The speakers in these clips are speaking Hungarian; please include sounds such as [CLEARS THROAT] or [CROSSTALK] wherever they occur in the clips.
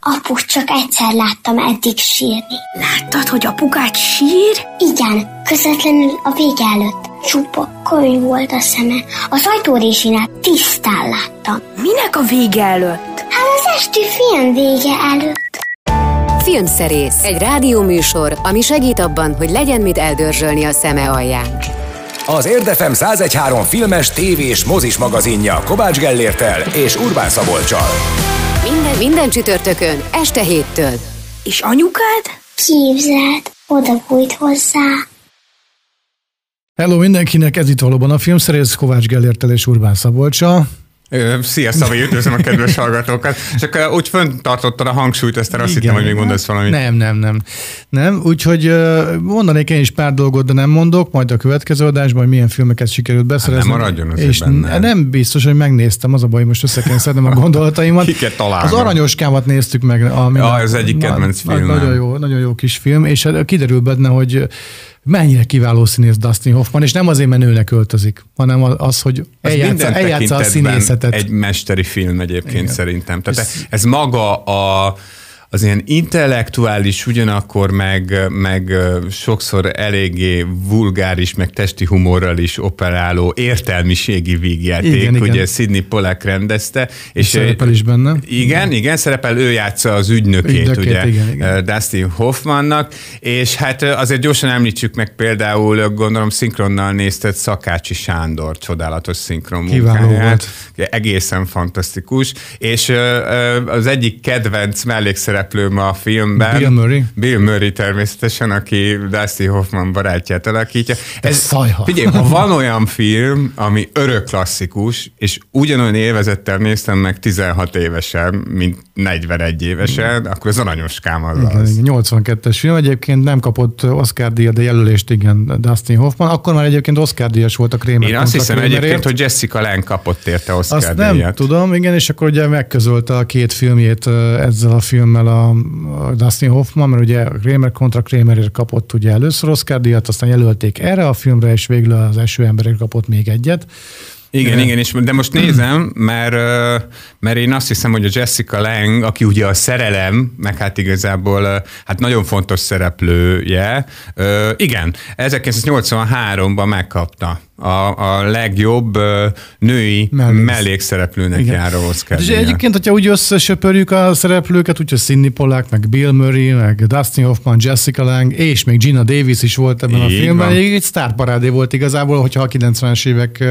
Apu, csak egyszer láttam eddig sírni. Láttad, hogy apukát sír? Igen, közvetlenül a vége előtt. Csupa könyv volt a szeme. Az ajtórésinál tisztán láttam. Minek a vége előtt? Hát az esti film vége előtt. Filmszerész, egy rádióműsor, ami segít abban, hogy legyen mit eldörzsölni a szeme alján. Az Érdefem 1013 filmes, tévés, mozis magazinja Kovács Gellértel és Urbán Szabolcsal. Minden, minden csütörtökön, este héttől. És anyukád? Képzeld, oda bújt hozzá. Hello mindenkinek, ez itt valóban a filmszerész Kovács Gellértel és Urbán Szabolcsa. Szia, Szabi, üdvözlöm a kedves hallgatókat. Csak úgy föntartottad a hangsúlyt, aztán azt hittem, hogy még mondasz valamit. Nem, nem, nem. Nem, úgyhogy mondanék én is pár dolgot, de nem mondok, majd a következő adásban, hogy milyen filmeket sikerült beszerezni. Hát nem maradjon azért És benne. nem biztos, hogy megnéztem, az a baj, most össze [LAUGHS] kell szednem a gondolataimat. Kiket találnom. Az Aranyoskámat néztük meg. Ami Ja, ez egyik kedvenc filmem. Nagyon jó, nagyon jó kis film, és hát kiderül benne, hogy mennyire kiváló színész Dustin Hoffman, és nem azért, mert nőnek költözik, hanem az, hogy eljátsza, eljátsza a színészetet. Egy mesteri film egyébként Igen. szerintem. Tehát ez maga a az ilyen intellektuális, ugyanakkor meg, meg sokszor eléggé vulgáris, meg testi humorral is operáló értelmiségi vígjáték, Igen, igen. ugye Sidney Pollack rendezte. És szerepel is benne. Igen, igen, szerepel, ő játsza az ügynökét, Ügynökét, ugye, igen, igen. Dustin Hoffmannak, és hát azért gyorsan említsük meg például, gondolom szinkronnal nézted Szakácsi Sándor csodálatos szinkron munkáját. Egészen fantasztikus, és az egyik kedvenc mellékszereplőm a filmben. Bill Murray. Bill Murray természetesen, aki Dustin Hoffman barátját alakítja. Ez szajha. Figyelj, ha van olyan film, ami örök klasszikus, és ugyanolyan élvezettel néztem meg 16 évesen, mint 41 évesen, akkor az aranyoskám az Igen, az. igen, 82-es film. Egyébként nem kapott Oscar díjat, de jelölést igen Dustin Hoffman. Akkor már egyébként Oscar díjas volt a Kramer Én azt hiszem egyébként, hogy Jessica Lange kapott érte Oscar Azt nem díjat. tudom, igen, és akkor ugye megközölte a két filmjét ezzel a filmmel a, a Dustin Hoffman, mert ugye Kramer kontra Kramerért kapott ugye először Oscar díjat, aztán jelölték erre a filmre, és végül az első emberért kapott még egyet. Igen, igen, és, de most nézem, mert, mert én azt hiszem, hogy a Jessica Lange, aki ugye a szerelem, meg hát igazából hát nagyon fontos szereplője, igen, 1983-ban megkapta a, a legjobb női Melléksz- mellékszereplőnek Igen. járó Oscar Hát, és díjat. egyébként, hogyha úgy összesöpörjük a szereplőket, úgyhogy Sidney Pollack, meg Bill Murray, meg Dustin Hoffman, Jessica Lange, és még Gina Davis is volt ebben a Így filmben. van. Egy, sztárparádé volt igazából, hogyha a 90-es évek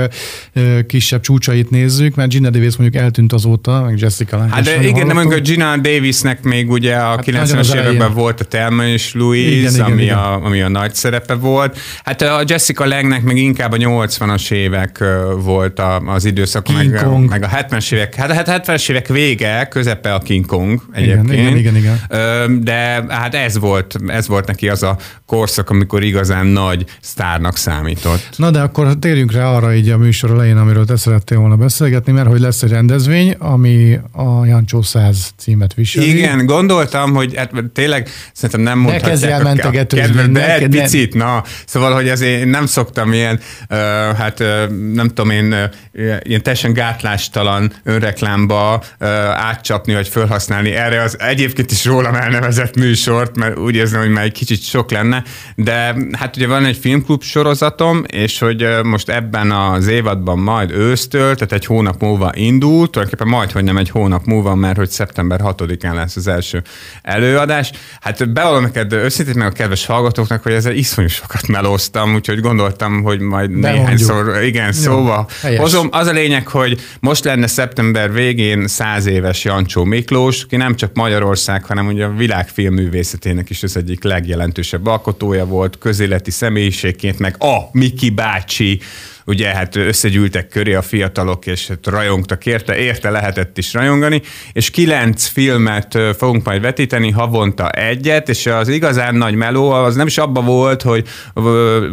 kisebb csúcsait nézzük, mert Gina Davis mondjuk eltűnt azóta, meg Jessica Lange Hát de igen, mondjuk a Gina Davisnek még ugye a Hát nagyon az 90-es években volt a Telma és Louise, Igen, igen, ami, igen. A, ami a nagy szerepe volt. Hát a Jessica Langnek meg inkább a 80-as évek volt az időszak, King meg, Kong. meg a 70-es évek, hát a 70-es évek vége, közepe a King Kong Igen, egyébként. igen, igen, igen. Ö, De hát ez volt, ez volt neki az a korszak, amikor igazán nagy sztárnak számított. Na de akkor térjünk rá arra így a műsor elején, amiről te szerettél volna beszélgetni, mert hogy lesz egy rendezvény, ami a Jancsó 100 címet viseli. Igen, gondoltam, hogy hát tényleg szerintem nem mondhatják. kezdj el mentegetőzni, De ne- egy ne- picit, na. Szóval, hogy azért én nem szoktam ilyen, uh, hát nem tudom én, ilyen teljesen gátlástalan önreklámba átcsapni, vagy felhasználni erre az egyébként is rólam elnevezett műsort, mert úgy érzem, hogy már egy kicsit sok lenne, de hát ugye van egy filmklub sorozatom, és hogy most ebben az évadban majd ősztől, tehát egy hónap múlva indult, tulajdonképpen majd, hogy nem egy hónap múlva, mert hogy szeptember 6-án lesz az első előadás. Hát bevallom neked őszintén meg a kedves hallgatóknak, hogy ezzel iszonyú sokat melóztam, úgyhogy gondoltam, hogy majd De néhányszor, igen, szóval helyes. hozom. Az a lényeg, hogy most lenne szeptember végén száz éves Jancsó Miklós, aki nem csak Magyarország, hanem ugye a világ filmművészetének is az egyik legjelentősebb alkotója volt, közéleti személyiségként, meg a Miki bácsi, ugye hát összegyűltek köré a fiatalok, és hát rajongtak érte, érte lehetett is rajongani, és kilenc filmet fogunk majd vetíteni, havonta egyet, és az igazán nagy meló az nem is abba volt, hogy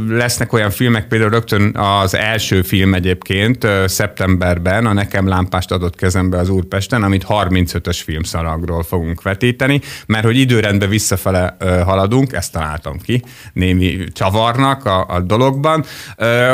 lesznek olyan filmek, például rögtön az első film egyébként szeptemberben, a Nekem lámpást adott kezembe az Úrpesten, amit 35-ös filmszalagról fogunk vetíteni, mert hogy időrendben visszafele haladunk, ezt találtam ki, némi csavarnak a, a dologban,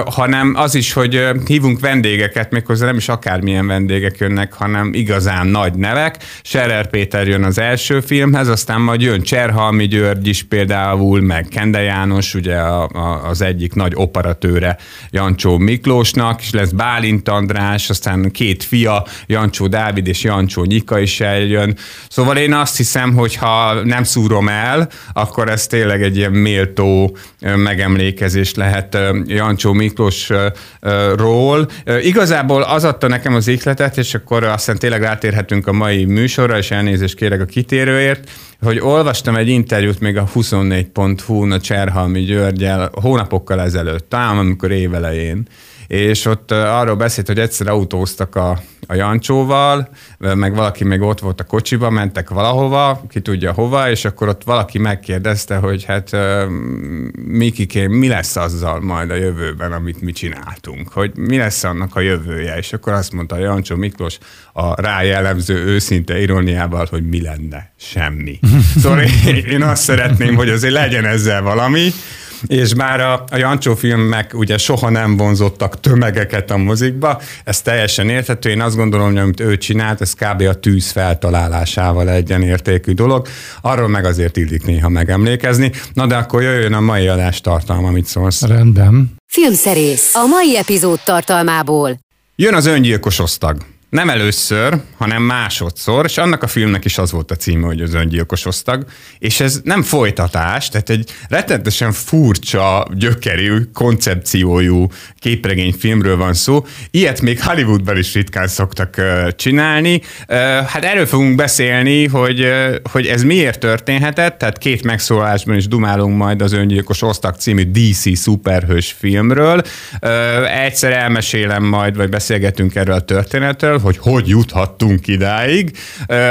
hanem az az is, hogy hívunk vendégeket, méghozzá nem is akármilyen vendégek jönnek, hanem igazán nagy nevek. Scherer Péter jön az első filmhez, aztán majd jön Cserhalmi György is például, meg Kende János, ugye a, a, az egyik nagy operatőre Jancsó Miklósnak, és lesz Bálint András, aztán két fia, Jancsó Dávid és Jancsó Nyika is eljön. Szóval én azt hiszem, hogy ha nem szúrom el, akkor ez tényleg egy ilyen méltó megemlékezés lehet Jancsó Miklósról. Ö, Igazából az adta nekem az ihletet, és akkor aztán tényleg rátérhetünk a mai műsorra, és elnézést kérek a kitérőért, hogy olvastam egy interjút még a 24.hu-n a Cserhalmi Györgyel hónapokkal ezelőtt, talán amikor évelején, és ott arról beszélt, hogy egyszer autóztak a, a Jancsóval, meg valaki még ott volt a kocsiba, mentek valahova, ki tudja hova, és akkor ott valaki megkérdezte, hogy hát Mikikém, mi lesz azzal majd a jövőben, amit mi csináltunk, hogy mi lesz annak a jövője, és akkor azt mondta a Jancsó Miklós a rájellemző őszinte iróniával, hogy mi lenne? Semmi. [LAUGHS] Szóval én, én azt szeretném, hogy azért legyen ezzel valami, és már a, a Jancsó filmek ugye soha nem vonzottak tömegeket a mozikba, ez teljesen érthető, én azt gondolom, hogy amit ő csinált, ez kb. a tűz feltalálásával egyenértékű dolog, arról meg azért illik néha megemlékezni. Na de akkor jöjjön a mai adás tartalma, amit szólsz. Rendben. Filmszerész. A mai epizód tartalmából. Jön az öngyilkos osztag. Nem először, hanem másodszor, és annak a filmnek is az volt a címe, hogy az öngyilkos osztag, és ez nem folytatás, tehát egy rettenetesen furcsa, gyökerű, koncepciójú képregényfilmről van szó. Ilyet még Hollywoodban is ritkán szoktak csinálni. Hát erről fogunk beszélni, hogy, hogy ez miért történhetett, tehát két megszólásban is dumálunk majd az öngyilkos osztag című DC szuperhős filmről. Egyszer elmesélem majd, vagy beszélgetünk erről a történetről, hogy hogy juthattunk idáig,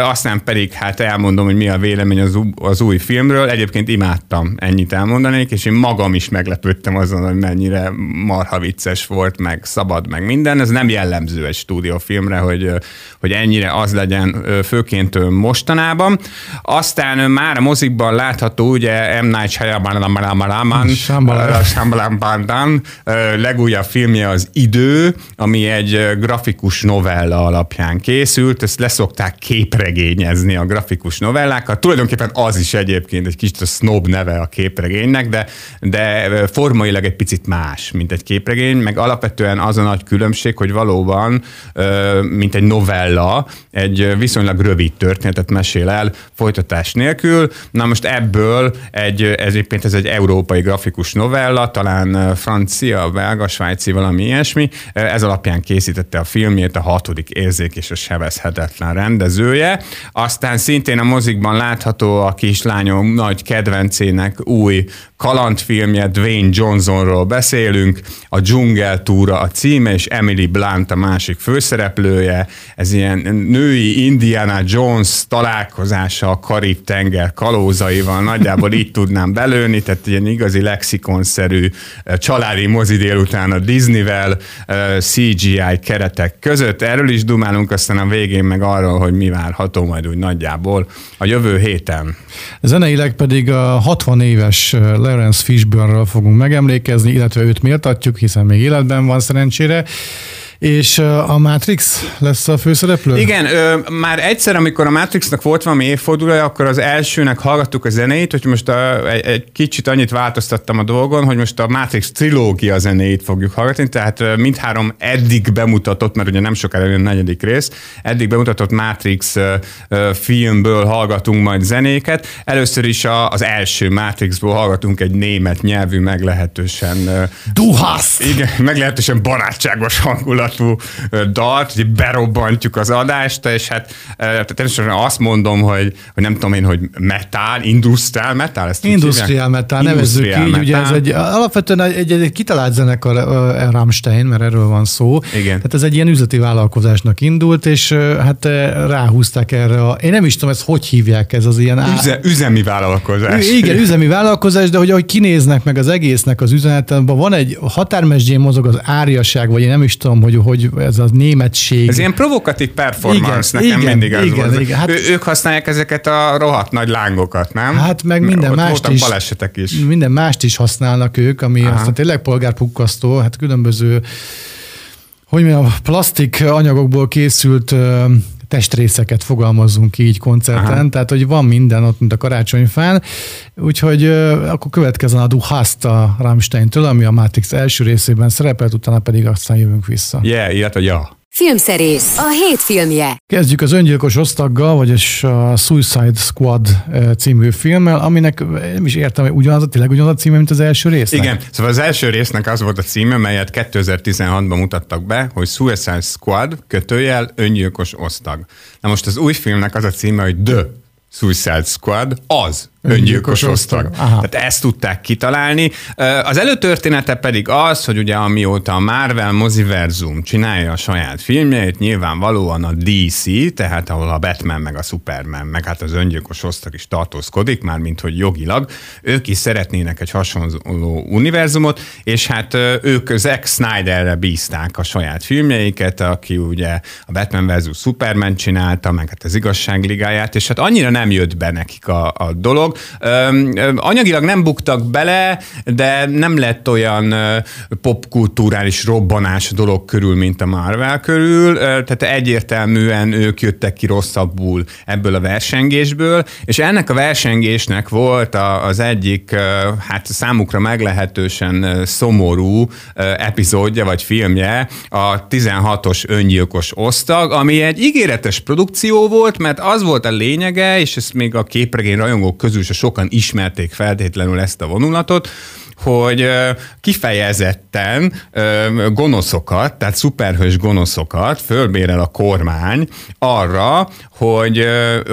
aztán pedig hát elmondom, hogy mi a vélemény az, az új filmről. Egyébként imádtam, ennyit elmondanék, és én magam is meglepődtem azon, hogy mennyire marha vicces volt, meg szabad, meg minden. Ez nem jellemző egy stúdiófilmre, hogy, hogy ennyire az legyen főként mostanában. Aztán már a mozikban látható, ugye M. Night Shyamalan legújabb filmje az Idő, ami egy grafikus novella alapján készült, ezt leszokták képregényezni a grafikus novellákat. Tulajdonképpen az is egyébként egy kicsit a snob neve a képregénynek, de, de formailag egy picit más, mint egy képregény, meg alapvetően az a nagy különbség, hogy valóban, mint egy novella, egy viszonylag rövid történetet mesél el folytatás nélkül. Na most ebből egy, ez egyébként ez egy európai grafikus novella, talán francia, belga, svájci, valami ilyesmi. Ez alapján készítette a filmjét a hatodik érzék és a sebezhetetlen rendezője. Aztán szintén a mozikban látható a kislányom nagy kedvencének új kalandfilmje, Dwayne Johnsonról beszélünk, a Dzsungel túra a címe, és Emily Blunt a másik főszereplője. Ez ilyen női Indiana Jones találkozása a Karib-tenger kalózaival, nagyjából így tudnám belőni, tehát ilyen igazi lexikonszerű családi mozi délután a Disneyvel, CGI keretek között. Erről is dumálunk, aztán a végén meg arról, hogy mi várható majd úgy nagyjából a jövő héten. Zeneileg pedig a 60 éves Lawrence Fishburne-ről fogunk megemlékezni, illetve őt méltatjuk, hiszen még életben van szerencsére. És a Matrix lesz a főszereplő? Igen, ö, már egyszer, amikor a Matrixnak volt valami évfordulója, akkor az elsőnek hallgattuk a zenét, hogy most a, egy, egy kicsit annyit változtattam a dolgon, hogy most a Matrix trilógia zenéit fogjuk hallgatni, tehát mindhárom eddig bemutatott, mert ugye nem sokára jön a negyedik rész, eddig bemutatott Matrix ö, ö, filmből hallgatunk majd zenéket. Először is a, az első Matrixból hallgatunk egy német nyelvű, meglehetősen... Duhasz! Igen, meglehetősen barátságos hangulat hangulatú dalt, hogy berobbantjuk az adást, és hát természetesen azt mondom, hogy, hogy nem tudom én, hogy metal, industrial metal, ezt Industrial metal, nevezzük így, metal. ugye ez egy alapvetően egy, egy, egy kitalált zenekar a Rammstein, mert erről van szó. Igen. Tehát ez egy ilyen üzleti vállalkozásnak indult, és hát ráhúztak erre a, én nem is tudom, ezt hogy hívják, ez az ilyen... Üze, üzemi vállalkozás. Igen, üzemi vállalkozás, de hogy ahogy kinéznek meg az egésznek az üzenetben, van egy határmesdjén mozog az áriaság, vagy én nem is tudom, hogy hogy ez a németség. Ez ilyen provokatív performance, Igen, nekem igen, mindig az igen, volt. igen, hát- ő, ők használják ezeket a rohadt nagy lángokat, nem? Hát meg minden Ott mást is. balesetek is. Minden mást is használnak ők, ami Aha. aztán tényleg polgárpukkasztó, hát különböző hogy mondjam, plastik anyagokból készült testrészeket fogalmazzunk így koncerten, Aha. tehát hogy van minden ott, mint a karácsonyfán, úgyhogy akkor következzen a Du Hast a Rammstein-től, ami a Matrix első részében szerepelt, utána pedig aztán jövünk vissza. Yeah, illetve ja. Filmszerész, a hét filmje. Kezdjük az öngyilkos osztaggal, vagyis a Suicide Squad eh, című filmmel, aminek eh, nem is értem, hogy ugyanaz, tényleg ugyanaz a címe, mint az első rész. Igen, szóval az első résznek az volt a címe, melyet 2016-ban mutattak be, hogy Suicide Squad, kötőjel, öngyilkos osztag. Na most az új filmnek az a címe, hogy The Suicide Squad, az öngyilkos osztag. Aha. Tehát ezt tudták kitalálni. Az előtörténete pedig az, hogy ugye amióta a Marvel moziverzum csinálja a saját filmjeit, nyilvánvalóan a DC, tehát ahol a Batman meg a Superman, meg hát az öngyilkos osztag is tartózkodik, már mint hogy jogilag, ők is szeretnének egy hasonló univerzumot, és hát ők Zack Snyderre bízták a saját filmjeiket, aki ugye a Batman versus Superman csinálta, meg hát az igazságligáját, és hát annyira nem jött be nekik a, a dolog. Anyagilag nem buktak bele, de nem lett olyan popkulturális robbanás a dolog körül, mint a Marvel körül, tehát egyértelműen ők jöttek ki rosszabbul ebből a versengésből, és ennek a versengésnek volt az egyik, hát számukra meglehetősen szomorú epizódja vagy filmje, a 16-os öngyilkos osztag, ami egy ígéretes produkció volt, mert az volt a lényege, és ezt még a képregény rajongók közül se sokan ismerték feltétlenül ezt a vonulatot, hogy kifejezetten gonoszokat, tehát szuperhős gonoszokat fölbérel a kormány arra, hogy,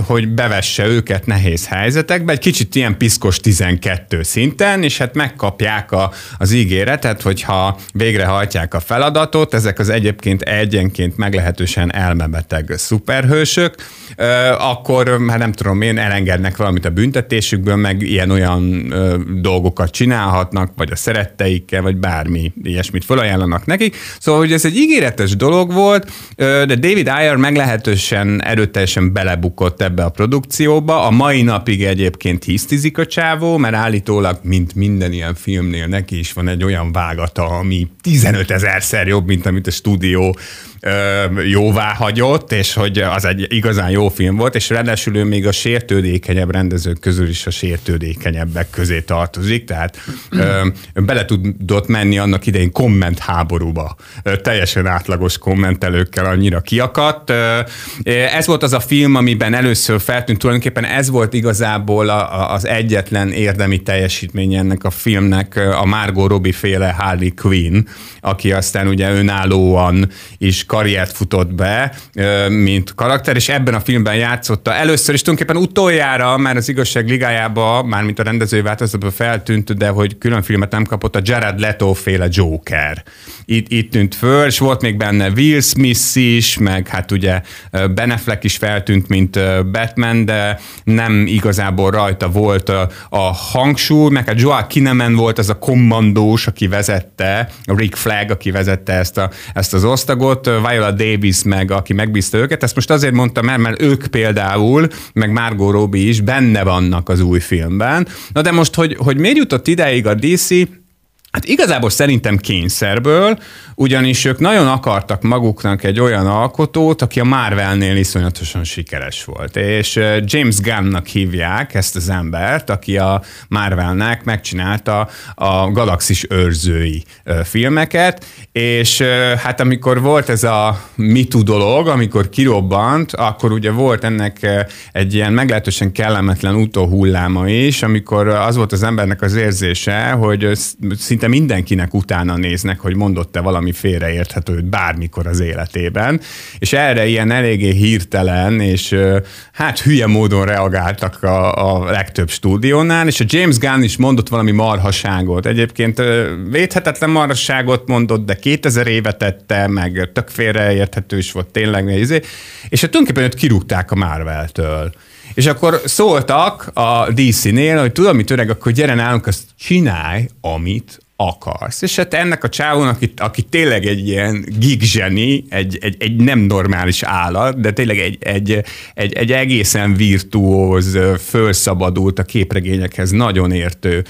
hogy bevesse őket nehéz helyzetekbe, egy kicsit ilyen piszkos 12 szinten, és hát megkapják a, az ígéretet, hogyha végrehajtják a feladatot, ezek az egyébként egyenként meglehetősen elmebeteg szuperhősök, akkor, hát nem tudom én, elengednek valamit a büntetésükből, meg ilyen-olyan dolgokat csinálhatnak, vagy a szeretteikkel, vagy bármi ilyesmit felajánlanak nekik. Szóval, hogy ez egy ígéretes dolog volt, de David Ayer meglehetősen erőteljesen belebukott ebbe a produkcióba. A mai napig egyébként hisztizik a csávó, mert állítólag, mint minden ilyen filmnél, neki is van egy olyan vágata, ami 15 ezerszer jobb, mint amit a stúdió jóvá hagyott, és hogy az egy igazán jó film volt, és ráadásul ő még a sértődékenyebb rendezők közül is a sértődékenyebbek közé tartozik, tehát ö, bele tudott menni annak idején komment háborúba, ö, teljesen átlagos kommentelőkkel annyira kiakadt. Ö, ez volt az a film, amiben először feltűnt, tulajdonképpen ez volt igazából a, a, az egyetlen érdemi teljesítmény ennek a filmnek, a Margot Robbie féle Harley Quinn, aki aztán ugye önállóan is karriert futott be, mint karakter, és ebben a filmben játszotta először is tulajdonképpen utoljára, már az igazság ligájába, már mint a rendezői változatban feltűnt, de hogy külön filmet nem kapott, a Jared Leto féle Joker. Itt, itt tűnt föl, és volt még benne Will Smith is, meg hát ugye Ben Affleck is feltűnt, mint Batman, de nem igazából rajta volt a, a hangsúly, meg a Joel Kinnaman volt az a kommandós, aki vezette, Rick Flag, aki vezette ezt, a, ezt az osztagot, Viola Davis meg, aki megbízta őket. Ezt most azért mondtam mert, mert ők például, meg Margot Robbie is benne vannak az új filmben. Na de most, hogy, hogy miért jutott ideig a DC, Hát igazából szerintem kényszerből, ugyanis ők nagyon akartak maguknak egy olyan alkotót, aki a Marvelnél iszonyatosan sikeres volt. És James Gunnnak hívják ezt az embert, aki a Marvelnek megcsinálta a Galaxis őrzői filmeket, és hát amikor volt ez a MeToo dolog, amikor kirobbant, akkor ugye volt ennek egy ilyen meglehetősen kellemetlen utóhulláma is, amikor az volt az embernek az érzése, hogy ö, szinte mindenkinek utána néznek, hogy mondott-e valami félreérthetőt bármikor az életében, és erre ilyen eléggé hirtelen és hát hülye módon reagáltak a, a legtöbb stúdiónál, és a James Gunn is mondott valami marhaságot. Egyébként védhetetlen marhaságot mondott, de 2000 éve tette, meg tök félreérthető is volt tényleg, izé, és hát tulajdonképpen őt kirúgták a Marvel-től. És akkor szóltak a DC-nél, hogy tudom, mit öreg, akkor gyere nálunk, azt csinálj, amit akarsz. És hát ennek a csávon, aki, aki tényleg egy ilyen gig zseni, egy, egy, egy nem normális állat, de tényleg egy, egy, egy, egy egészen virtuóz, fölszabadult a képregényekhez nagyon értő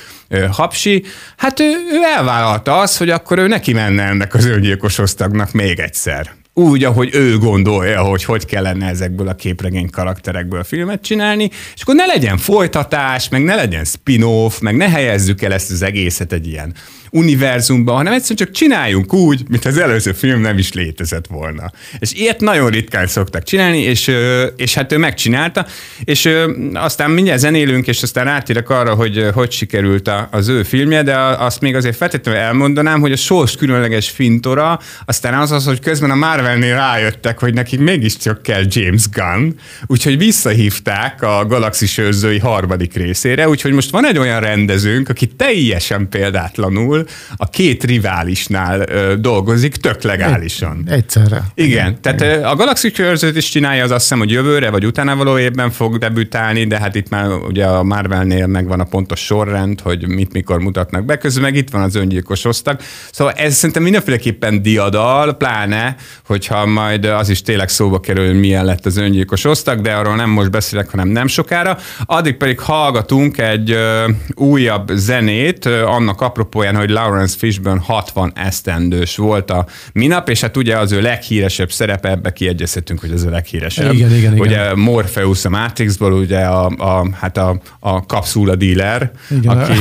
hapsi, hát ő, ő elvállalta azt, hogy akkor ő neki menne ennek az öngyilkos osztagnak még egyszer úgy, ahogy ő gondolja, hogy hogy kellene ezekből a képregény karakterekből filmet csinálni, és akkor ne legyen folytatás, meg ne legyen spin-off, meg ne helyezzük el ezt az egészet egy ilyen univerzumban, hanem egyszerűen csak csináljunk úgy, mint az előző film nem is létezett volna. És ilyet nagyon ritkán szoktak csinálni, és, és hát ő megcsinálta, és aztán mindjárt zenélünk, és aztán átérek arra, hogy hogy sikerült az ő filmje, de azt még azért feltétlenül elmondanám, hogy a sors különleges fintora, aztán az az, hogy közben a Marvelnél rájöttek, hogy nekik mégiscsak kell James Gunn, úgyhogy visszahívták a Galaxis őrzői harmadik részére, úgyhogy most van egy olyan rendezőnk, aki teljesen példátlanul a két riválisnál ö, dolgozik tök legálisan. Egy, egyszerre. Igen, tehát Igen. a Galaxy Cursor is csinálja, az azt hiszem, hogy jövőre vagy utána való évben fog debütálni, de hát itt már ugye a Marvelnél megvan a pontos sorrend, hogy mit mikor mutatnak be, közben meg itt van az öngyilkos osztag. Szóval ez szerintem mindenféleképpen diadal, pláne, hogyha majd az is tényleg szóba kerül, hogy milyen lett az öngyilkos osztag, de arról nem most beszélek, hanem nem sokára. Addig pedig hallgatunk egy ö, újabb zenét, ö, annak apropóján, hogy Lawrence Fishburne 60 esztendős volt a minap, és hát ugye az ő leghíresebb szerepe, ebbe kiegyezhetünk, hogy ez a leghíresebb. Igen, igen, igen. Ugye Morpheus a Matrixból, ugye a, a, hát a, a kapszula dealer, igen, aki,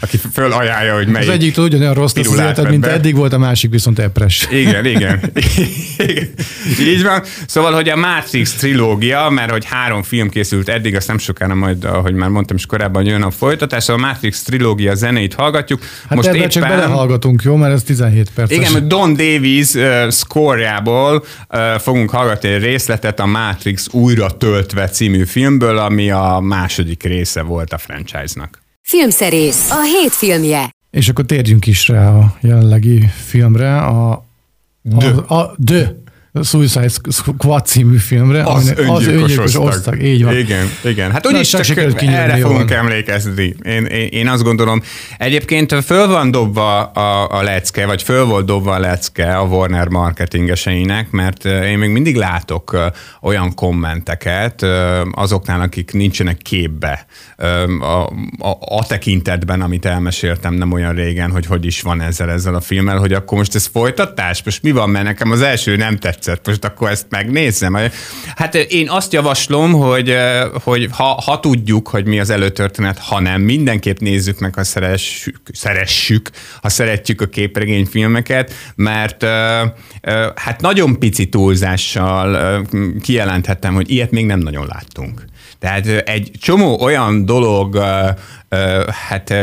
aki fölajánlja, hogy melyik Az egyik ugyanolyan rossz lesz az életed, mint eddig volt, a másik viszont epres. Igen, [LAUGHS] igen. igen. [LAUGHS] Így van. Szóval, hogy a Matrix trilógia, mert hogy három film készült eddig, azt nem sokára majd, ahogy már mondtam is korábban, jön a folytatás, a Matrix trilógia zenét hallgatjuk. Hát Most éppen... csak belehallgatunk, jó? Mert ez 17 perc. Igen, Don Davies uh, scorejából uh, fogunk hallgatni egy részletet a Matrix újra töltve című filmből, ami a második része volt a franchise-nak. Filmszerész, a hét filmje. És akkor térjünk is rá a jelenlegi filmre, a, a, a, The Suicide Squad című filmre. Az öngyilkos, az öngyilkos osztag. osztag. Így van. Igen, igen. Hát úgyis csak, csak erre fogunk van. emlékezni. Én, én, én azt gondolom. Egyébként föl van dobva a, a lecke, vagy föl volt dobva a lecke a Warner marketingeseinek, mert én még mindig látok olyan kommenteket azoknál, akik nincsenek képbe a, a, a tekintetben, amit elmeséltem nem olyan régen, hogy hogy is van ezzel, ezzel a filmmel, hogy akkor most ez folytatás? Most mi van, mert nekem az első nem tetszett tetszett, most akkor ezt megnézem. Hát én azt javaslom, hogy, hogy ha, ha tudjuk, hogy mi az előtörténet, ha nem, mindenképp nézzük meg, ha szeressük, szeressük ha szeretjük a képregényfilmeket, mert hát nagyon pici túlzással kijelenthetem, hogy ilyet még nem nagyon láttunk. Tehát egy csomó olyan dolog hát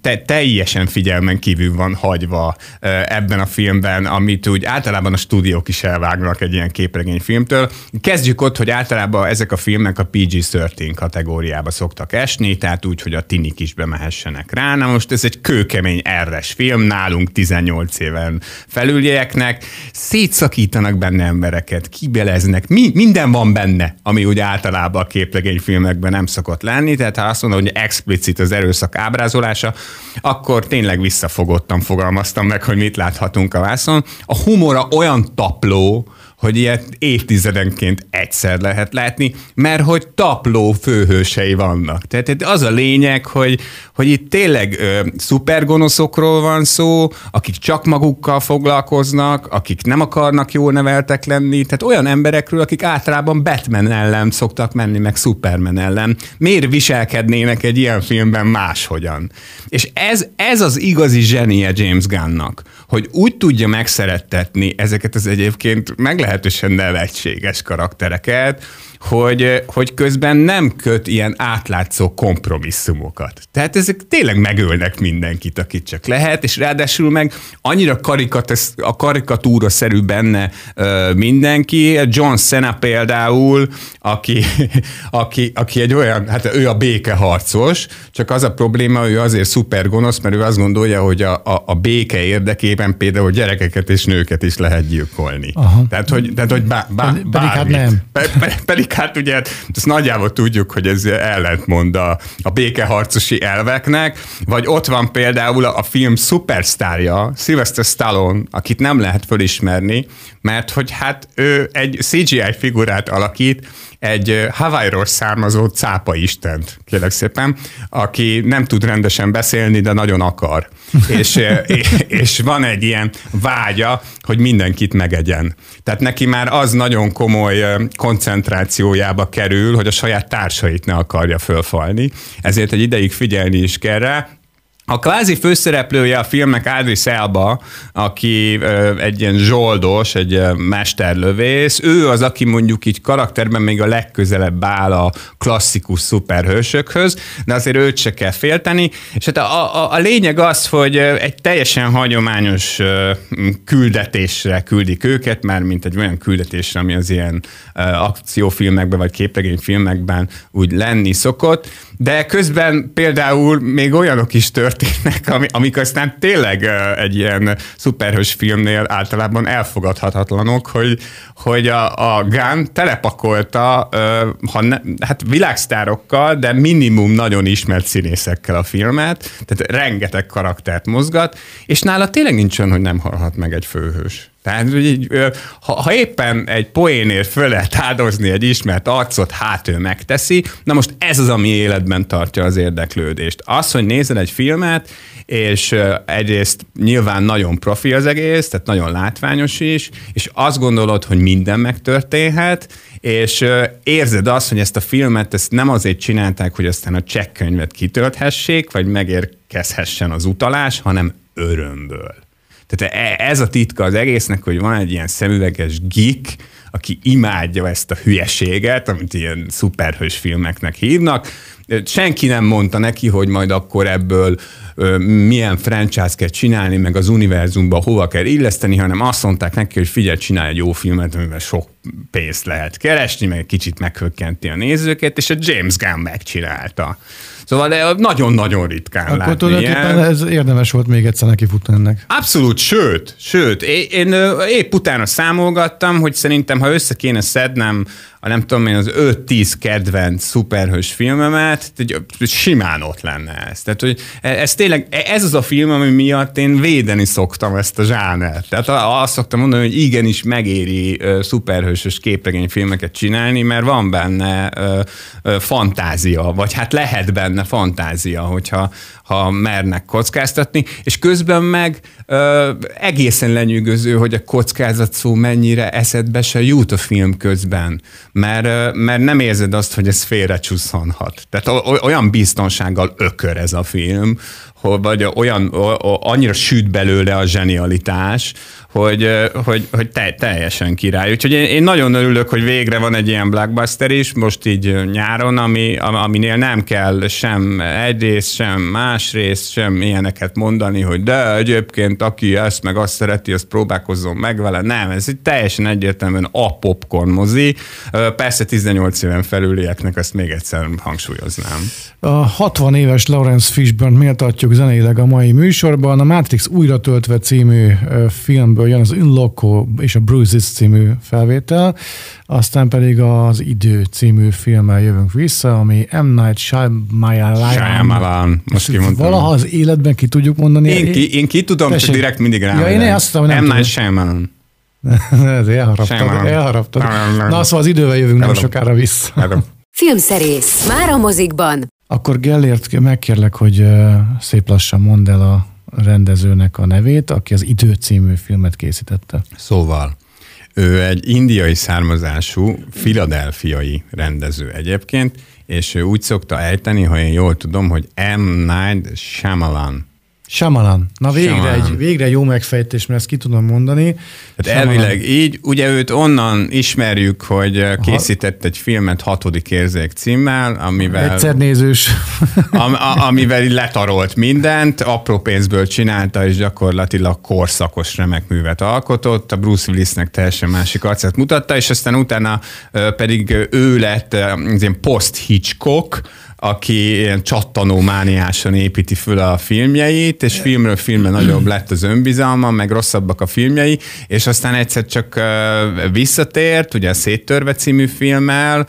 te, teljesen figyelmen kívül van hagyva ebben a filmben, amit úgy általában a stúdiók is elvágnak egy ilyen képregényfilmtől. Kezdjük ott, hogy általában ezek a filmek a PG-13 kategóriába szoktak esni, tehát úgy, hogy a tinik is bemehessenek rá. Na most ez egy kőkemény erres film, nálunk 18 éven felülieknek, szétszakítanak benne embereket, kibeleznek, mi, minden van benne, ami úgy általában a képregényfilmekben nem szokott lenni, tehát ha azt mondom, hogy explicit itt az erőszak ábrázolása, akkor tényleg visszafogottan fogalmaztam meg, hogy mit láthatunk a vászon. A humora olyan tapló, hogy ilyet évtizedenként egyszer lehet látni, mert hogy tapló főhősei vannak. Tehát az a lényeg, hogy, hogy itt tényleg ö, szupergonoszokról van szó, akik csak magukkal foglalkoznak, akik nem akarnak jól neveltek lenni, tehát olyan emberekről, akik általában Batman ellen szoktak menni, meg Superman ellen. Miért viselkednének egy ilyen filmben máshogyan? És ez, ez az igazi zsenie James Gunnnak, hogy úgy tudja megszerettetni ezeket az egyébként meglehetősen nevetséges karaktereket, hogy, hogy közben nem köt ilyen átlátszó kompromisszumokat. Tehát ezek tényleg megölnek mindenkit, akit csak lehet, és ráadásul meg annyira karikat, a karikatúra szerű benne mindenki. John Cena például, aki, [LAUGHS] aki, aki egy olyan, hát ő a békeharcos, csak az a probléma, ő azért szuper gonosz, mert ő azt gondolja, hogy a, a, a béke érdekében például gyerekeket és nőket is lehet gyilkolni. Aha. Tehát, hogy, tehát, hogy bá, bá, pedig hát nem. Pe, pe, pedig amelyik hát ugye, ezt nagyjából tudjuk, hogy ez ellentmond a, a békeharcosi elveknek, vagy ott van például a film szupersztárja, Sylvester Stallone, akit nem lehet fölismerni, mert hogy hát ő egy CGI figurát alakít, egy Hawaii-ról származó cápa istent, kérlek szépen, aki nem tud rendesen beszélni, de nagyon akar. [LAUGHS] és, és van egy ilyen vágya, hogy mindenkit megegyen. Tehát neki már az nagyon komoly koncentrációjába kerül, hogy a saját társait ne akarja fölfalni. Ezért egy ideig figyelni is kell rá, a kvázi főszereplője a filmnek Adris Elba, aki egy ilyen zsoldos, egy mesterlövész. Ő az, aki mondjuk így karakterben még a legközelebb áll a klasszikus szuperhősökhöz, de azért őt se kell félteni. És hát a, a, a lényeg az, hogy egy teljesen hagyományos küldetésre küldik őket, már mint egy olyan küldetésre, ami az ilyen akciófilmekben vagy képregényfilmekben úgy lenni szokott de közben például még olyanok is történnek, amik aztán tényleg egy ilyen szuperhős filmnél általában elfogadhatatlanok, hogy, hogy a, a Gunn telepakolta, ha ne, hát világsztárokkal, de minimum nagyon ismert színészekkel a filmet, tehát rengeteg karaktert mozgat, és nála tényleg nincs olyan, hogy nem halhat meg egy főhős. Tehát, így, ha, ha éppen egy poénért föl lehet áldozni egy ismert arcot, hát ő megteszi, na most ez az, ami életben tartja az érdeklődést. Az, hogy nézel egy filmet, és egyrészt nyilván nagyon profi az egész, tehát nagyon látványos is, és azt gondolod, hogy minden megtörténhet, és érzed azt, hogy ezt a filmet ezt nem azért csinálták, hogy aztán a csekkönyvet kitölthessék, vagy megérkezhessen az utalás, hanem örömből. Tehát e, ez a titka az egésznek, hogy van egy ilyen szemüveges geek, aki imádja ezt a hülyeséget, amit ilyen szuperhős filmeknek hívnak. Senki nem mondta neki, hogy majd akkor ebből milyen franchise kell csinálni, meg az univerzumba hova kell illeszteni, hanem azt mondták neki, hogy figyelj, csinálj egy jó filmet, amivel sok pénzt lehet keresni, meg kicsit meghökkenti a nézőket, és a James Gunn megcsinálta. Szóval de nagyon-nagyon ritkán Akkor látni tulajdonképpen ilyen. ez érdemes volt még egyszer neki futni ennek. Abszolút, sőt, sőt, én, én épp utána számolgattam, hogy szerintem, ha össze kéne szednem a nem tudom én, az 5-10 kedvenc szuperhős filmemet, simán ott lenne ez. Tehát, hogy ez tényleg, ez az a film, ami miatt én védeni szoktam ezt a zsánert. Tehát azt szoktam mondani, hogy igenis megéri szuperhősös képregényfilmeket csinálni, mert van benne fantázia, vagy hát lehet benne fantázia, hogyha ha mernek kockáztatni, és közben meg egészen lenyűgöző, hogy a kockázat szó mennyire eszedbe se jut a film közben, mert, mert nem érzed azt, hogy ez félrecsúszhanhat. Tehát olyan biztonsággal ökör ez a film, vagy olyan, annyira süt belőle a zsenialitás, hogy, hogy, hogy te, teljesen király. Úgyhogy én, én nagyon örülök, hogy végre van egy ilyen blockbuster is, most így nyáron, ami, aminél nem kell sem egyrészt, sem másrészt, sem ilyeneket mondani, hogy de egyébként aki ezt meg azt szereti, azt próbálkozzon meg vele. Nem, ez egy teljesen egyértelműen a popcorn mozi. Persze 18 éven felülieknek ezt még egyszer hangsúlyoznám. A 60 éves Lawrence Fishburne méltatjuk zeneileg a mai műsorban. A Matrix újra töltve című filmből jön az Unloco és a Bruises című felvétel, aztán pedig az Idő című filmmel jövünk vissza, ami M. Night Shyamalan. Shyamalan, most kimondtam. Valaha az életben ki tudjuk mondani. Én ki, én ki tudom, Tessék. csak direkt mindig rám. Ja, én azt tudom, nem M. Night tudom. Shyamalan. [LAUGHS] Ez elharaptad, elharaptad. Na, szóval az idővel jövünk nem sokára vissza. Filmszerész. Már a mozikban. Akkor Gellért megkérlek, hogy szép lassan mondd el a rendezőnek a nevét, aki az Idő című filmet készítette. Szóval, ő egy indiai származású, filadelfiai rendező egyébként, és ő úgy szokta ejteni, ha én jól tudom, hogy M. Night Shyamalan. Shyamalan. Na végre Shyamalan. egy, végre jó megfejtés, mert ezt ki tudom mondani. Tehát Shyamalan. elvileg így, ugye őt onnan ismerjük, hogy készített egy filmet hatodik érzék címmel, amivel... Egyszer nézős. Am, a, amivel letarolt mindent, apró pénzből csinálta, és gyakorlatilag korszakos remek művet alkotott. A Bruce Willisnek teljesen másik arcát mutatta, és aztán utána pedig ő lett az ilyen post-Hitchcock, aki ilyen csattanó mániásan építi föl a filmjeit, és filmről filmre nagyobb lett az önbizalma, meg rosszabbak a filmjei, és aztán egyszer csak visszatért, ugye a Széttörve című filmmel,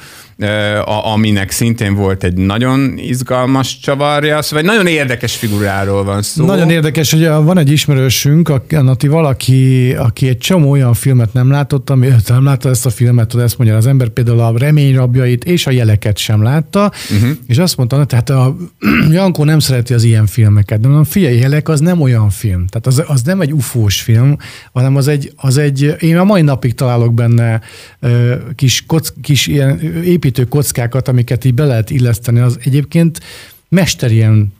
aminek szintén volt egy nagyon izgalmas csavarja, szóval egy nagyon érdekes figuráról van szó. Nagyon érdekes, hogy van egy ismerősünk, aki valaki, aki egy csomó olyan filmet nem látott, ami [LAUGHS] nem látta ezt a filmet, tudod, ezt mondja az ember például a reményrabjait és a jeleket sem látta, uh-huh. és azt mondta, tehát a [CLEARS THROAT] Jankó nem szereti az ilyen filmeket, de mondom, figyelj, jelek az nem olyan film, tehát az, az nem egy ufós film, hanem az egy, az egy, én a mai napig találok benne kis, kock, kis ilyen épít építő kockákat, amiket így be lehet illeszteni, az egyébként mesterien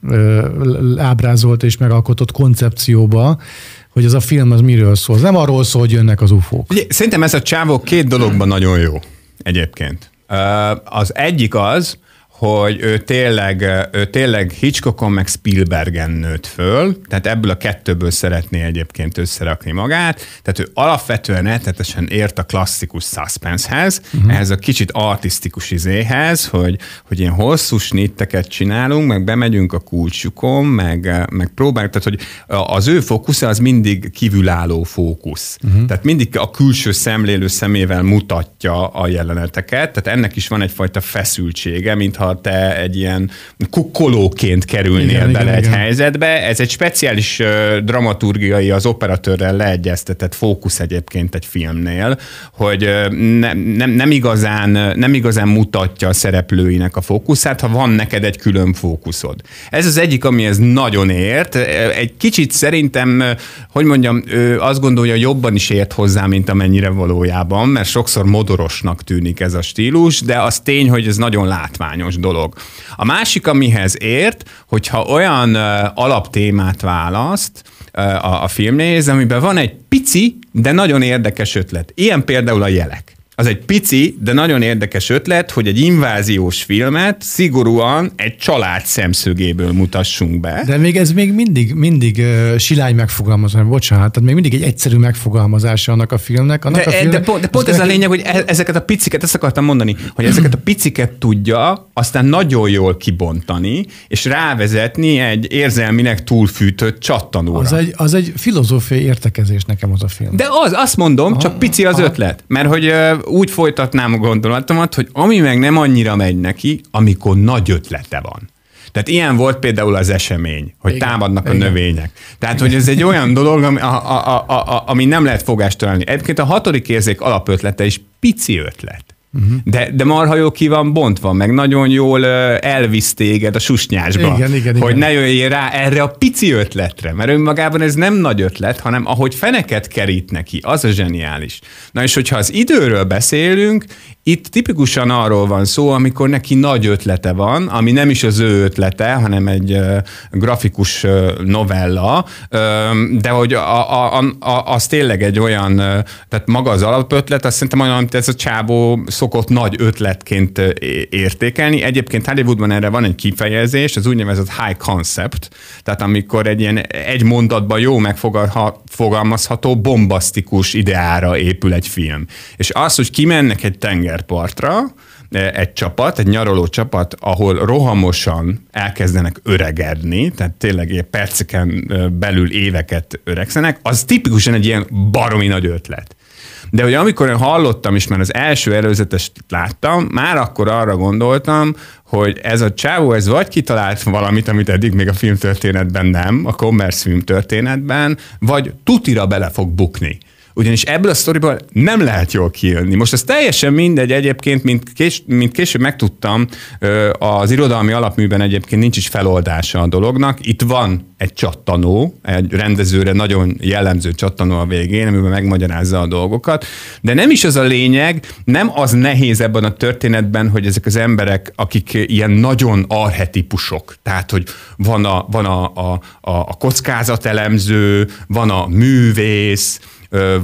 ábrázolt és megalkotott koncepcióba, hogy ez a film az miről szól. Ez nem arról szól, hogy jönnek az ufók. Ugye, szerintem ez a csávó két dologban nagyon jó egyébként. Az egyik az, hogy ő tényleg, ő tényleg Hitchcockon meg Spielbergen nőtt föl, tehát ebből a kettőből szeretné egyébként összerakni magát, tehát ő alapvetően eltetesen ért a klasszikus suspensehez, uh-huh. ehhez a kicsit artistikus izéhez, hogy, hogy ilyen hosszú snitteket csinálunk, meg bemegyünk a kulcsukon, meg, meg próbáljuk, tehát hogy az ő fókusza az mindig kívülálló fókusz. Uh-huh. Tehát mindig a külső szemlélő szemével mutatja a jeleneteket, tehát ennek is van egyfajta feszültsége, mintha te egy ilyen kukkolóként kerülnél igen, bele igen, egy igen. helyzetbe. Ez egy speciális dramaturgiai, az operatőrrel leegyeztetett fókusz egyébként egy filmnél, hogy ne, nem, nem, igazán, nem igazán mutatja a szereplőinek a fókuszát, ha van neked egy külön fókuszod. Ez az egyik, ami ez nagyon ért. Egy kicsit szerintem, hogy mondjam, ő azt gondolja, jobban is ért hozzá, mint amennyire valójában, mert sokszor modorosnak tűnik ez a stílus, de az tény, hogy ez nagyon látványos dolog. A másik, amihez ért, hogyha olyan alaptémát választ, a, a filmnéz, amiben van egy pici, de nagyon érdekes ötlet. Ilyen például a jelek az egy pici, de nagyon érdekes ötlet, hogy egy inváziós filmet szigorúan egy család szemszögéből mutassunk be. De még ez még mindig, mindig uh, silány megfogalmazás, bocsánat, tehát még mindig egy egyszerű megfogalmazása annak a filmnek. Annak de, a filmnek, de, pont, de pont ez a lényeg, hogy e- ezeket a piciket, ezt akartam mondani, hogy ezeket a piciket tudja aztán nagyon jól kibontani, és rávezetni egy érzelminek túlfűtött csattanóra. Az egy, az egy filozófiai értekezés nekem az a film. De az, azt mondom, aha, csak pici az aha. ötlet. Mert hogy úgy folytatnám a gondolatomat, hogy ami meg nem annyira megy neki, amikor nagy ötlete van. Tehát ilyen volt például az esemény, hogy igen, támadnak igen. a növények. Tehát, hogy ez egy olyan dolog, ami, a, a, a, a, ami nem lehet fogást találni. Egyébként a hatodik érzék alapötlete is pici ötlet. Uh-huh. De, de marha jó ki van bontva, meg nagyon jól elvisz téged a susnyásba. Igen, igen, hogy igen. ne jöjjél rá erre a pici ötletre, mert önmagában ez nem nagy ötlet, hanem ahogy feneket kerít neki, az a zseniális. Na és hogyha az időről beszélünk, itt tipikusan arról van szó, amikor neki nagy ötlete van, ami nem is az ő ötlete, hanem egy grafikus novella, de hogy a, a, a, az tényleg egy olyan, tehát maga az alapötlet, azt szerintem olyan, amit ez a csábó szokott nagy ötletként értékelni. Egyébként Hollywoodban erre van egy kifejezés, az úgynevezett high concept, tehát amikor egy ilyen egy mondatban jó megfogalmazható, bombasztikus ideára épül egy film. És az, hogy kimennek egy tengerpartra, egy csapat, egy nyaraló csapat, ahol rohamosan elkezdenek öregedni, tehát tényleg ilyen perceken belül éveket öregszenek, az tipikusan egy ilyen baromi nagy ötlet. De hogy amikor én hallottam, és már az első előzetest láttam, már akkor arra gondoltam, hogy ez a csávó, ez vagy kitalált valamit, amit eddig még a filmtörténetben nem, a commerce filmtörténetben, vagy tutira bele fog bukni ugyanis ebből a sztoriból nem lehet jól kijönni. Most ez teljesen mindegy egyébként, mint, kés, mint később megtudtam, az irodalmi alapműben egyébként nincs is feloldása a dolognak. Itt van egy csattanó, egy rendezőre nagyon jellemző csattanó a végén, amiben megmagyarázza a dolgokat, de nem is az a lényeg, nem az nehéz ebben a történetben, hogy ezek az emberek, akik ilyen nagyon arhetipusok, tehát, hogy van a, van a, a, a kockázatelemző, van a művész,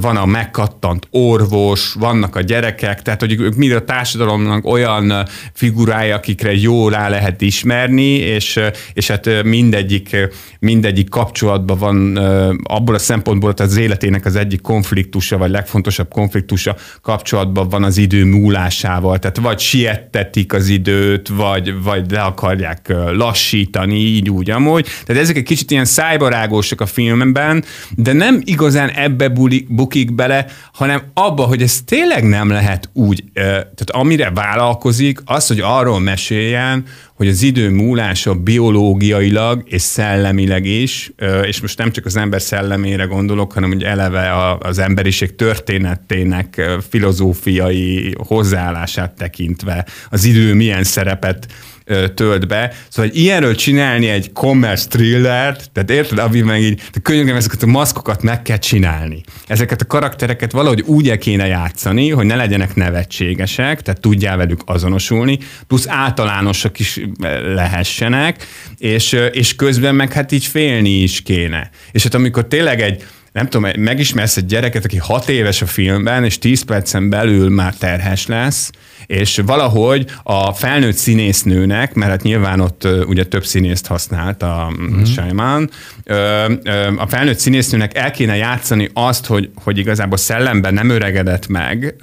van a megkattant orvos, vannak a gyerekek, tehát hogy ők mind a társadalomnak olyan figurája, akikre jól rá lehet ismerni, és, és hát mindegyik, mindegyik kapcsolatban van abból a szempontból, hogy az életének az egyik konfliktusa, vagy legfontosabb konfliktusa kapcsolatban van az idő múlásával. Tehát vagy siettetik az időt, vagy, vagy le akarják lassítani, így úgy amúgy. Tehát ezek egy kicsit ilyen szájbarágósak a filmben, de nem igazán ebbe bukik bele, hanem abba, hogy ez tényleg nem lehet úgy, tehát amire vállalkozik, az, hogy arról meséljen, hogy az idő múlása biológiailag és szellemileg is, és most nem csak az ember szellemére gondolok, hanem hogy eleve az emberiség történetének filozófiai hozzáállását tekintve az idő milyen szerepet tölt be. Szóval hogy ilyenről csinálni egy commerce thrillert, tehát érted, ami meg így, de könyörgöm, ezeket a maszkokat meg kell csinálni. Ezeket a karaktereket valahogy úgy kéne játszani, hogy ne legyenek nevetségesek, tehát tudjál velük azonosulni, plusz általánosak is lehessenek, és, és közben meg hát így félni is kéne. És hát amikor tényleg egy nem tudom, megismersz egy gyereket, aki hat éves a filmben, és tíz percen belül már terhes lesz, és valahogy a felnőtt színésznőnek, mert hát nyilván ott ugye több színészt használt a mm. Shyamalan, a felnőtt színésznőnek el kéne játszani azt, hogy, hogy igazából szellemben nem öregedett meg,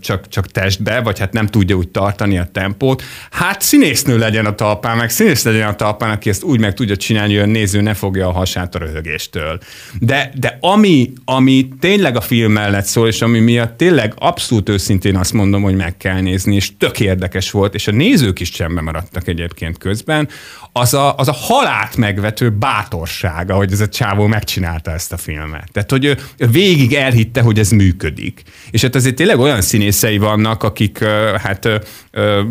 csak, csak testbe, vagy hát nem tudja úgy tartani a tempót. Hát színésznő legyen a talpán, meg színész legyen a talpán, aki ezt úgy meg tudja csinálni, hogy a néző ne fogja a hasát a röhögéstől. De, de ami, ami tényleg a film mellett szól, és ami miatt tényleg abszolút őszintén azt mondom, hogy meg kell nézni, és tök érdekes volt, és a nézők is csendben maradtak egyébként közben, az a, az a halát megvető bátorság, ahogy ez a csávó megcsinálta ezt a filmet. Tehát, hogy ő végig elhitte, hogy ez működik. És hát azért tényleg olyan színészei vannak, akik hát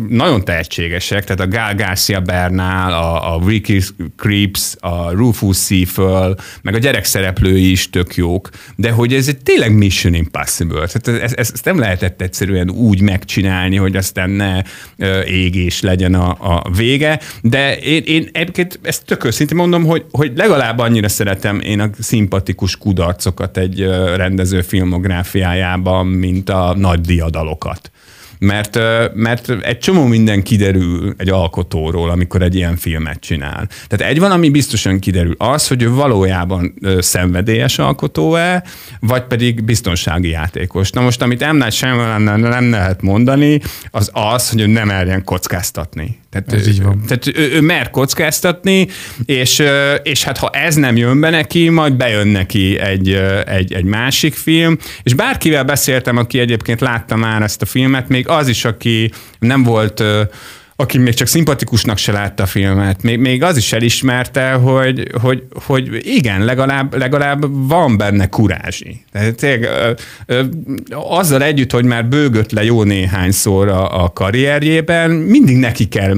nagyon tehetségesek, tehát a Gal Garcia Bernal, a, a Ricky Creeps, a Rufus Seaföl, meg a gyerekszereplői is tök jók, de hogy ez egy tényleg Mission Impossible. Tehát ezt, ezt nem lehetett egyszerűen úgy megcsinálni, hogy aztán ne égés legyen a, a vége, de én, én egyébként ezt tök őszintén mondom, hogy, hogy legalább annyira szeretem én a szimpatikus kudarcokat egy rendező filmográfiájában, mint a nagy diadalokat mert, mert egy csomó minden kiderül egy alkotóról, amikor egy ilyen filmet csinál. Tehát egy van, ami biztosan kiderül, az, hogy ő valójában szenvedélyes alkotó-e, vagy pedig biztonsági játékos. Na most, amit M. Night nem lehet mondani, az az, hogy ő nem merjen kockáztatni. Tehát, ez így van. Tehát ő, ő mer kockáztatni, és, és hát ha ez nem jön be neki, majd bejön neki egy, egy, egy másik film, és bárkivel beszéltem, aki egyébként látta már ezt a filmet, még az is, aki nem volt aki még csak szimpatikusnak se látta a filmet, még, még az is elismerte, hogy, hogy, hogy igen, legalább, legalább van benne kurázsi. Tehát tényleg, azzal együtt, hogy már bőgött le jó néhányszor a, a karrierjében, mindig neki kell,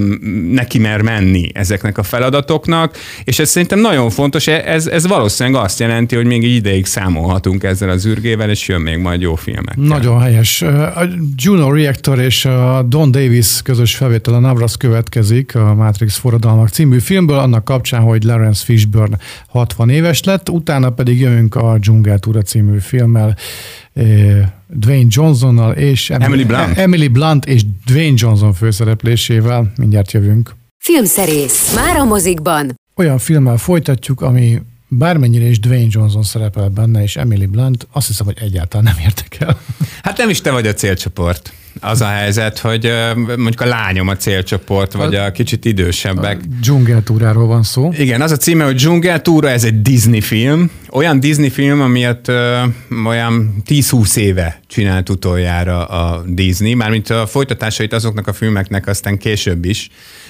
neki mer menni ezeknek a feladatoknak, és ez szerintem nagyon fontos, e, ez, ez valószínűleg azt jelenti, hogy még ideig számolhatunk ezzel az űrgével, és jön még majd jó filmek. Nagyon helyes. A Juno Reactor és a Don Davis közös felvétel a Navras következik a Matrix Forradalmak című filmből, annak kapcsán, hogy Lawrence Fishburne 60 éves lett, utána pedig jövünk a Dzsungeltúra című filmmel, eh, Dwayne Johnsonnal és Emily Blunt. Emily Blunt és Dwayne Johnson főszereplésével. Mindjárt jövünk. Filmszerész. Már a mozikban. Olyan filmmel folytatjuk, ami bármennyire is Dwayne Johnson szerepel benne, és Emily Blunt, azt hiszem, hogy egyáltalán nem értek el. Hát nem is te vagy a célcsoport az a helyzet, hogy mondjuk a lányom a célcsoport, vagy a kicsit idősebbek. A dzsungeltúráról van szó. Igen, az a címe, hogy dzsungeltúra, ez egy Disney film. Olyan Disney film, amilyet ö, olyan 10-20 éve csinált utoljára a Disney, mármint a folytatásait azoknak a filmeknek aztán később is,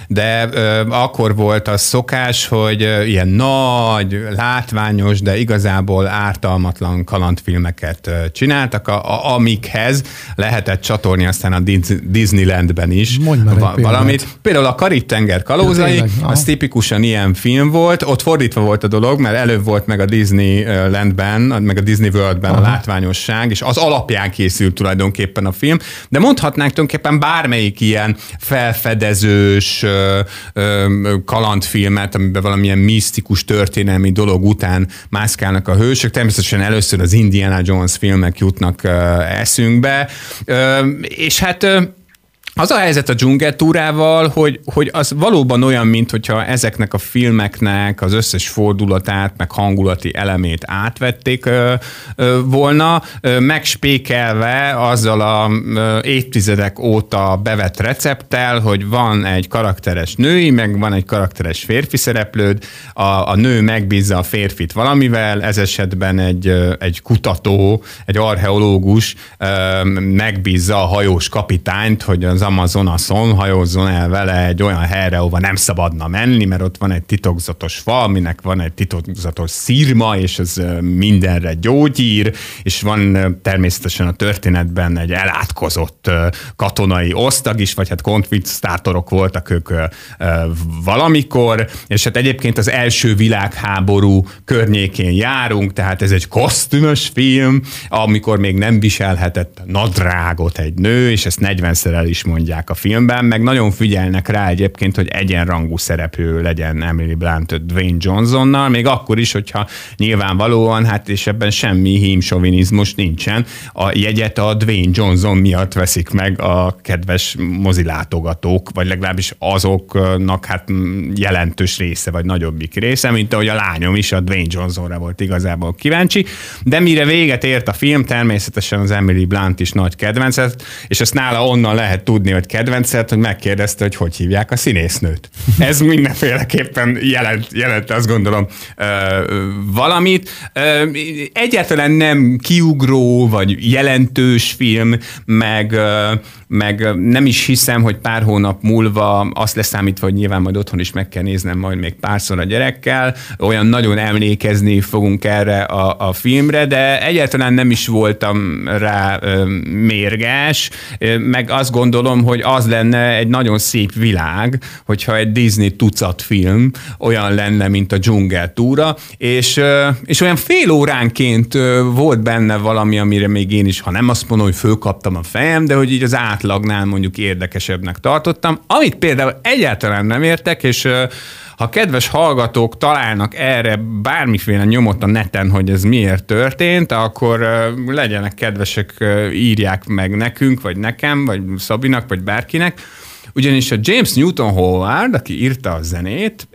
de ö, akkor volt az szokás, hogy ö, ilyen nagy, látványos, de igazából ártalmatlan kalandfilmeket ö, csináltak, a, a, amikhez lehetett csatolni aztán a Disneylandben is. Va- valamit. Például a Karib-tenger kalózai, ja, az tipikusan ilyen film volt, ott fordítva volt a dolog, mert előbb volt meg a Disneylandben, meg a Disney Worldben Aha. a látványosság, és az alapján készült tulajdonképpen a film, de mondhatnánk tulajdonképpen bármelyik ilyen felfedezős ö, ö, kalandfilmet, amiben valamilyen misztikus történelmi dolog után mászkálnak a hősök. Természetesen először az Indiana Jones filmek jutnak ö, eszünkbe, és hát az a helyzet a dzsungeltúrával, hogy, hogy az valóban olyan, mint hogyha ezeknek a filmeknek az összes fordulatát, meg hangulati elemét átvették ö, ö, volna, ö, megspékelve azzal a ö, évtizedek óta bevett recepttel, hogy van egy karakteres női, meg van egy karakteres férfi szereplőd, a, a nő megbízza a férfit valamivel, ez esetben egy, ö, egy kutató, egy archeológus ö, megbízza a hajós kapitányt, hogy az Amazonason hajózzon el vele egy olyan helyre, ahova nem szabadna menni, mert ott van egy titokzatos fa, aminek van egy titokzatos szírma, és ez mindenre gyógyír, és van természetesen a történetben egy elátkozott katonai osztag is, vagy hát konfliktátorok voltak ők valamikor, és hát egyébként az első világháború környékén járunk, tehát ez egy kosztümös film, amikor még nem viselhetett nadrágot egy nő, és ezt 40-szer el is mondják a filmben, meg nagyon figyelnek rá egyébként, hogy egyenrangú szereplő legyen Emily Blunt Dwayne Johnsonnal, még akkor is, hogyha nyilvánvalóan, hát és ebben semmi hímsovinizmus nincsen, a jegyet a Dwayne Johnson miatt veszik meg a kedves mozilátogatók, vagy legalábbis azoknak hát jelentős része, vagy nagyobbik része, mint ahogy a lányom is a Dwayne Johnsonra volt igazából kíváncsi, de mire véget ért a film, természetesen az Emily Blunt is nagy kedvencet, és ezt nála onnan lehet tudni, hogy kedvencet, hogy megkérdezte, hogy hogy hívják a színésznőt. [LAUGHS] Ez mindenféleképpen jelent, jelent azt gondolom valamit. Egyáltalán nem kiugró, vagy jelentős film, meg, meg nem is hiszem, hogy pár hónap múlva azt leszámítva, hogy nyilván majd otthon is meg kell néznem majd még párszor a gyerekkel, olyan nagyon emlékezni fogunk erre a, a filmre, de egyáltalán nem is voltam rá ö, mérges, meg azt gondolom, hogy az lenne egy nagyon szép világ, hogyha egy Disney tucat film olyan lenne, mint a dzsungel túra, és, és olyan fél óránként volt benne valami, amire még én is, ha nem azt mondom, hogy fölkaptam a fejem, de hogy így az átlagnál mondjuk érdekesebbnek tartottam, amit például egyáltalán nem értek, és ha kedves hallgatók találnak erre bármiféle nyomot a neten, hogy ez miért történt, akkor legyenek kedvesek, írják meg nekünk, vagy nekem, vagy Szabinak, vagy bárkinek. Ugyanis a James Newton Howard, aki írta a zenét,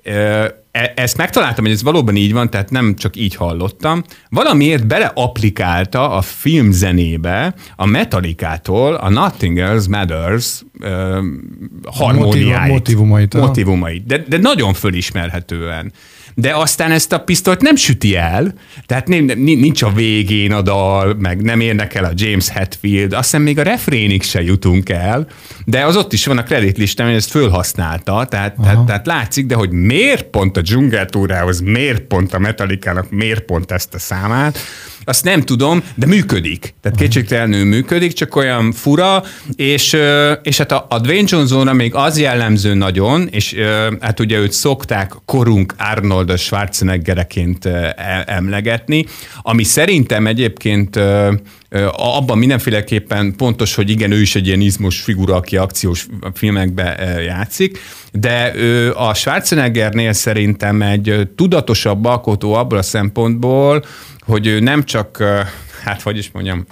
e- ezt megtaláltam, hogy ez valóban így van, tehát nem csak így hallottam. Valamiért beleaplikálta a filmzenébe a Metallicától a Nothing Else Matters ö, harmóniáit. motivumait, aha. Motivumait. De, de nagyon fölismerhetően. De aztán ezt a pisztolyt nem süti el, tehát nem, nem- nincs a végén a dal, meg nem érnek el a James Hetfield, azt hiszem még a refrénig se jutunk el, de az ott is van a kreditlistán, hogy ezt fölhasználta, tehát, tehát, tehát látszik, de hogy miért pont a dzsungeltúrához, miért pont a Metallica-nak, miért pont ezt a számát, azt nem tudom, de működik. Tehát kétségtelenül működik, csak olyan fura, és, és hát a, a Dwayne Johnsonra még az jellemző nagyon, és hát ugye őt szokták korunk Arnold Schwarzeneggereként ö, e- emlegetni, ami szerintem egyébként abban mindenféleképpen pontos, hogy igen, ő is egy ilyen izmos figura, aki akciós filmekbe játszik, de ő a Schwarzeneggernél szerintem egy tudatosabb alkotó abból a szempontból, hogy ő nem csak, hát hogy is mondjam,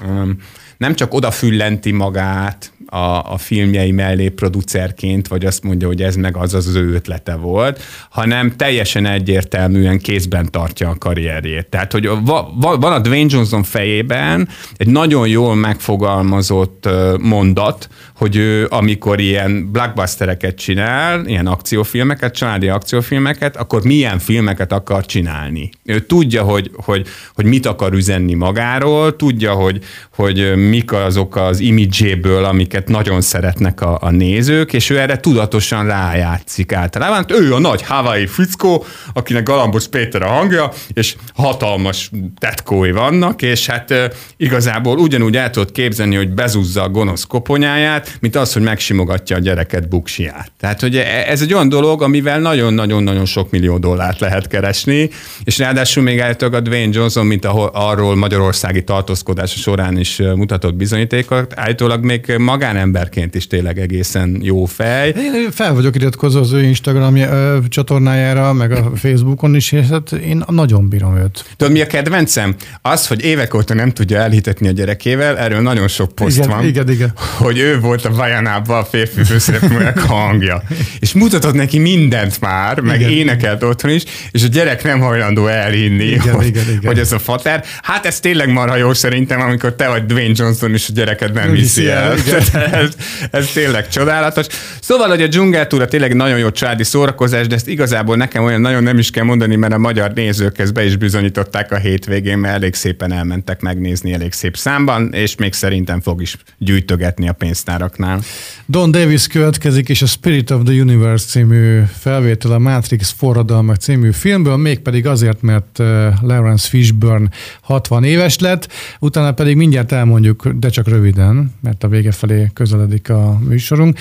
nem csak odafüllenti magát a, a filmjei mellé producerként, vagy azt mondja, hogy ez meg az az ő ötlete volt, hanem teljesen egyértelműen kézben tartja a karrierjét. Tehát, hogy va, va, van a Dwayne Johnson fejében egy nagyon jól megfogalmazott mondat, hogy ő amikor ilyen blockbustereket csinál, ilyen akciófilmeket, családi akciófilmeket, akkor milyen filmeket akar csinálni. Ő tudja, hogy, hogy, hogy mit akar üzenni magáról, tudja, hogy, hogy mik azok az imidzséből, amiket akiket nagyon szeretnek a, a nézők, és ő erre tudatosan rájátszik általában. Hát ő a nagy Hawaii fickó, akinek Galambos Péter a hangja, és hatalmas tetkói vannak, és hát igazából ugyanúgy el tudod képzelni, hogy bezúzza a gonosz koponyáját, mint az, hogy megsimogatja a gyereket buksiát. Tehát, hogy e, ez egy olyan dolog, amivel nagyon-nagyon-nagyon sok millió dollárt lehet keresni, és ráadásul még állítólag a Dwayne Johnson, mint ahol, arról magyarországi tartózkodása során is mutatott bizonyítékot, állítólag még magánemberként is tényleg egészen jó fej. Én fel vagyok iratkozva az ő Instagram csatornájára, meg a Facebookon is, és hát én nagyon bírom őt. Tudod, mi a kedvencem? Az, hogy évek óta nem tudja elhitetni a gyerekével, erről nagyon sok poszt igen, van. Igen, igen. Hogy ő volt a Vajanában a férfi főszereplőnek hangja. És mutatott neki mindent már, meg igen. énekelt otthon is, és a gyerek nem hajlandó elhinni, igen, hogy, igen, igen. hogy ez a fater. Hát ez tényleg marha jó szerintem, amikor te vagy Dwayne Johnson, és a gyereked nem hiszi el. [LAUGHS] ez, ez tényleg csodálatos. Szóval, hogy a dzsungeltúra tényleg nagyon jó családi szórakozás, de ezt igazából nekem olyan nagyon nem is kell mondani, mert a magyar nézők ezt be is bizonyították a hétvégén, mert elég szépen elmentek megnézni elég szép számban, és még szerintem fog is gyűjtögetni a pénztáraknál. Don Davis következik, és a Spirit of the Universe című felvétel a Matrix forradalmak című filmből, mégpedig azért, mert uh, Lawrence Fishburne 60 éves lett, utána pedig mindjárt elmondjuk, de csak röviden, mert a vége felé közeledik a műsorunk,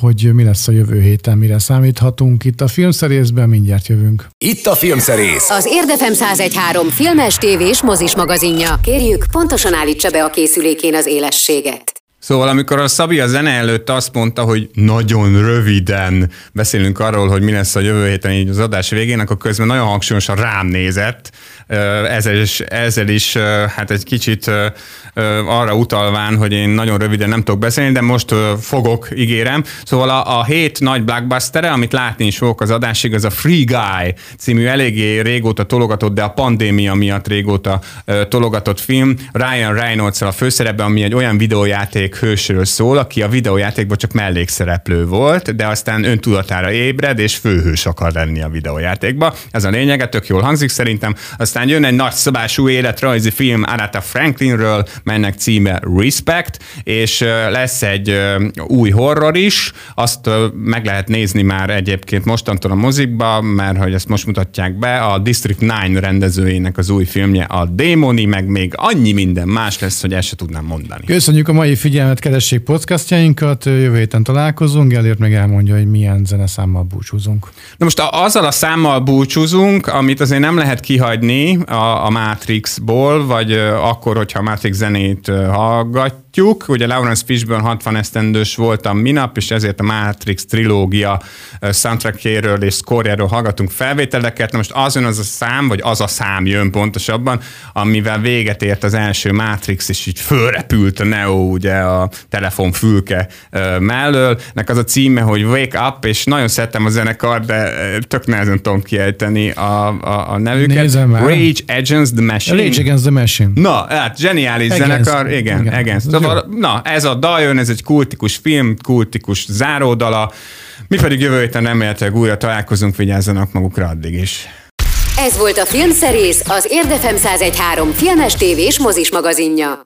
hogy mi lesz a jövő héten, mire számíthatunk. Itt a filmszerészben mindjárt jövünk. Itt a filmszerész. Az Érdefem 1013 filmes, tévés, mozis magazinja. Kérjük, pontosan állítsa be a készülékén az élességet. Szóval amikor a Szabi a zene előtt azt mondta, hogy nagyon röviden beszélünk arról, hogy mi lesz a jövő héten így az adás végén, akkor közben nagyon hangsúlyosan rám nézett, ezzel is, ezzel is hát egy kicsit arra utalván, hogy én nagyon röviden nem tudok beszélni, de most fogok, ígérem. Szóval a, a hét nagy blockbuster amit látni is fogok az adásig, az a Free Guy című eléggé régóta tologatott, de a pandémia miatt régóta tologatott film. Ryan reynolds a főszerepben, ami egy olyan videójáték hősről szól, aki a videójátékban csak mellékszereplő volt, de aztán öntudatára ébred, és főhős akar lenni a videójátékba. Ez a lényege, tök jól hangzik szerintem. Aztán jön egy nagy szabású életrajzi film Aretha Franklinről, melynek címe Respect, és lesz egy új horror is, azt meg lehet nézni már egyébként mostantól a mozikba, mert hogy ezt most mutatják be, a District 9 rendezőjének az új filmje a Démoni, meg még annyi minden más lesz, hogy ezt se tudnám mondani. Köszönjük a mai figyelmet, keressék podcastjainkat, jövő héten találkozunk, elért meg elmondja, hogy milyen zeneszámmal búcsúzunk. Na most azzal a számmal búcsúzunk, amit azért nem lehet kihagyni a, a Matrixból, vagy akkor, hogyha a Matrix zenét zenét hallgatjuk. Ugye Lawrence Fishburne 60 esztendős voltam minap, és ezért a Matrix trilógia soundtrackéről és scorejáról hallgatunk felvételeket. Na most az jön az a szám, vagy az a szám jön pontosabban, amivel véget ért az első Matrix, és így fölrepült a Neo ugye a telefonfülke mellől. Nek az a címe, hogy Wake Up, és nagyon szerettem a zenekar, de tök nehezen tudom kiejteni a, a, a nevüket. Nézem Rage Against the Machine. Rage Against the Machine. Na, hát zseniális Against. zenekar, igen, igen. Against. Szóval, na, ez a dal jön, ez egy kultikus film, kultikus záródala, mi pedig jövő héten remélhetőleg újra találkozunk, vigyázzanak magukra addig is. Ez volt a Filmszerész, az Érdefem 1013 filmes tévés mozis magazinja.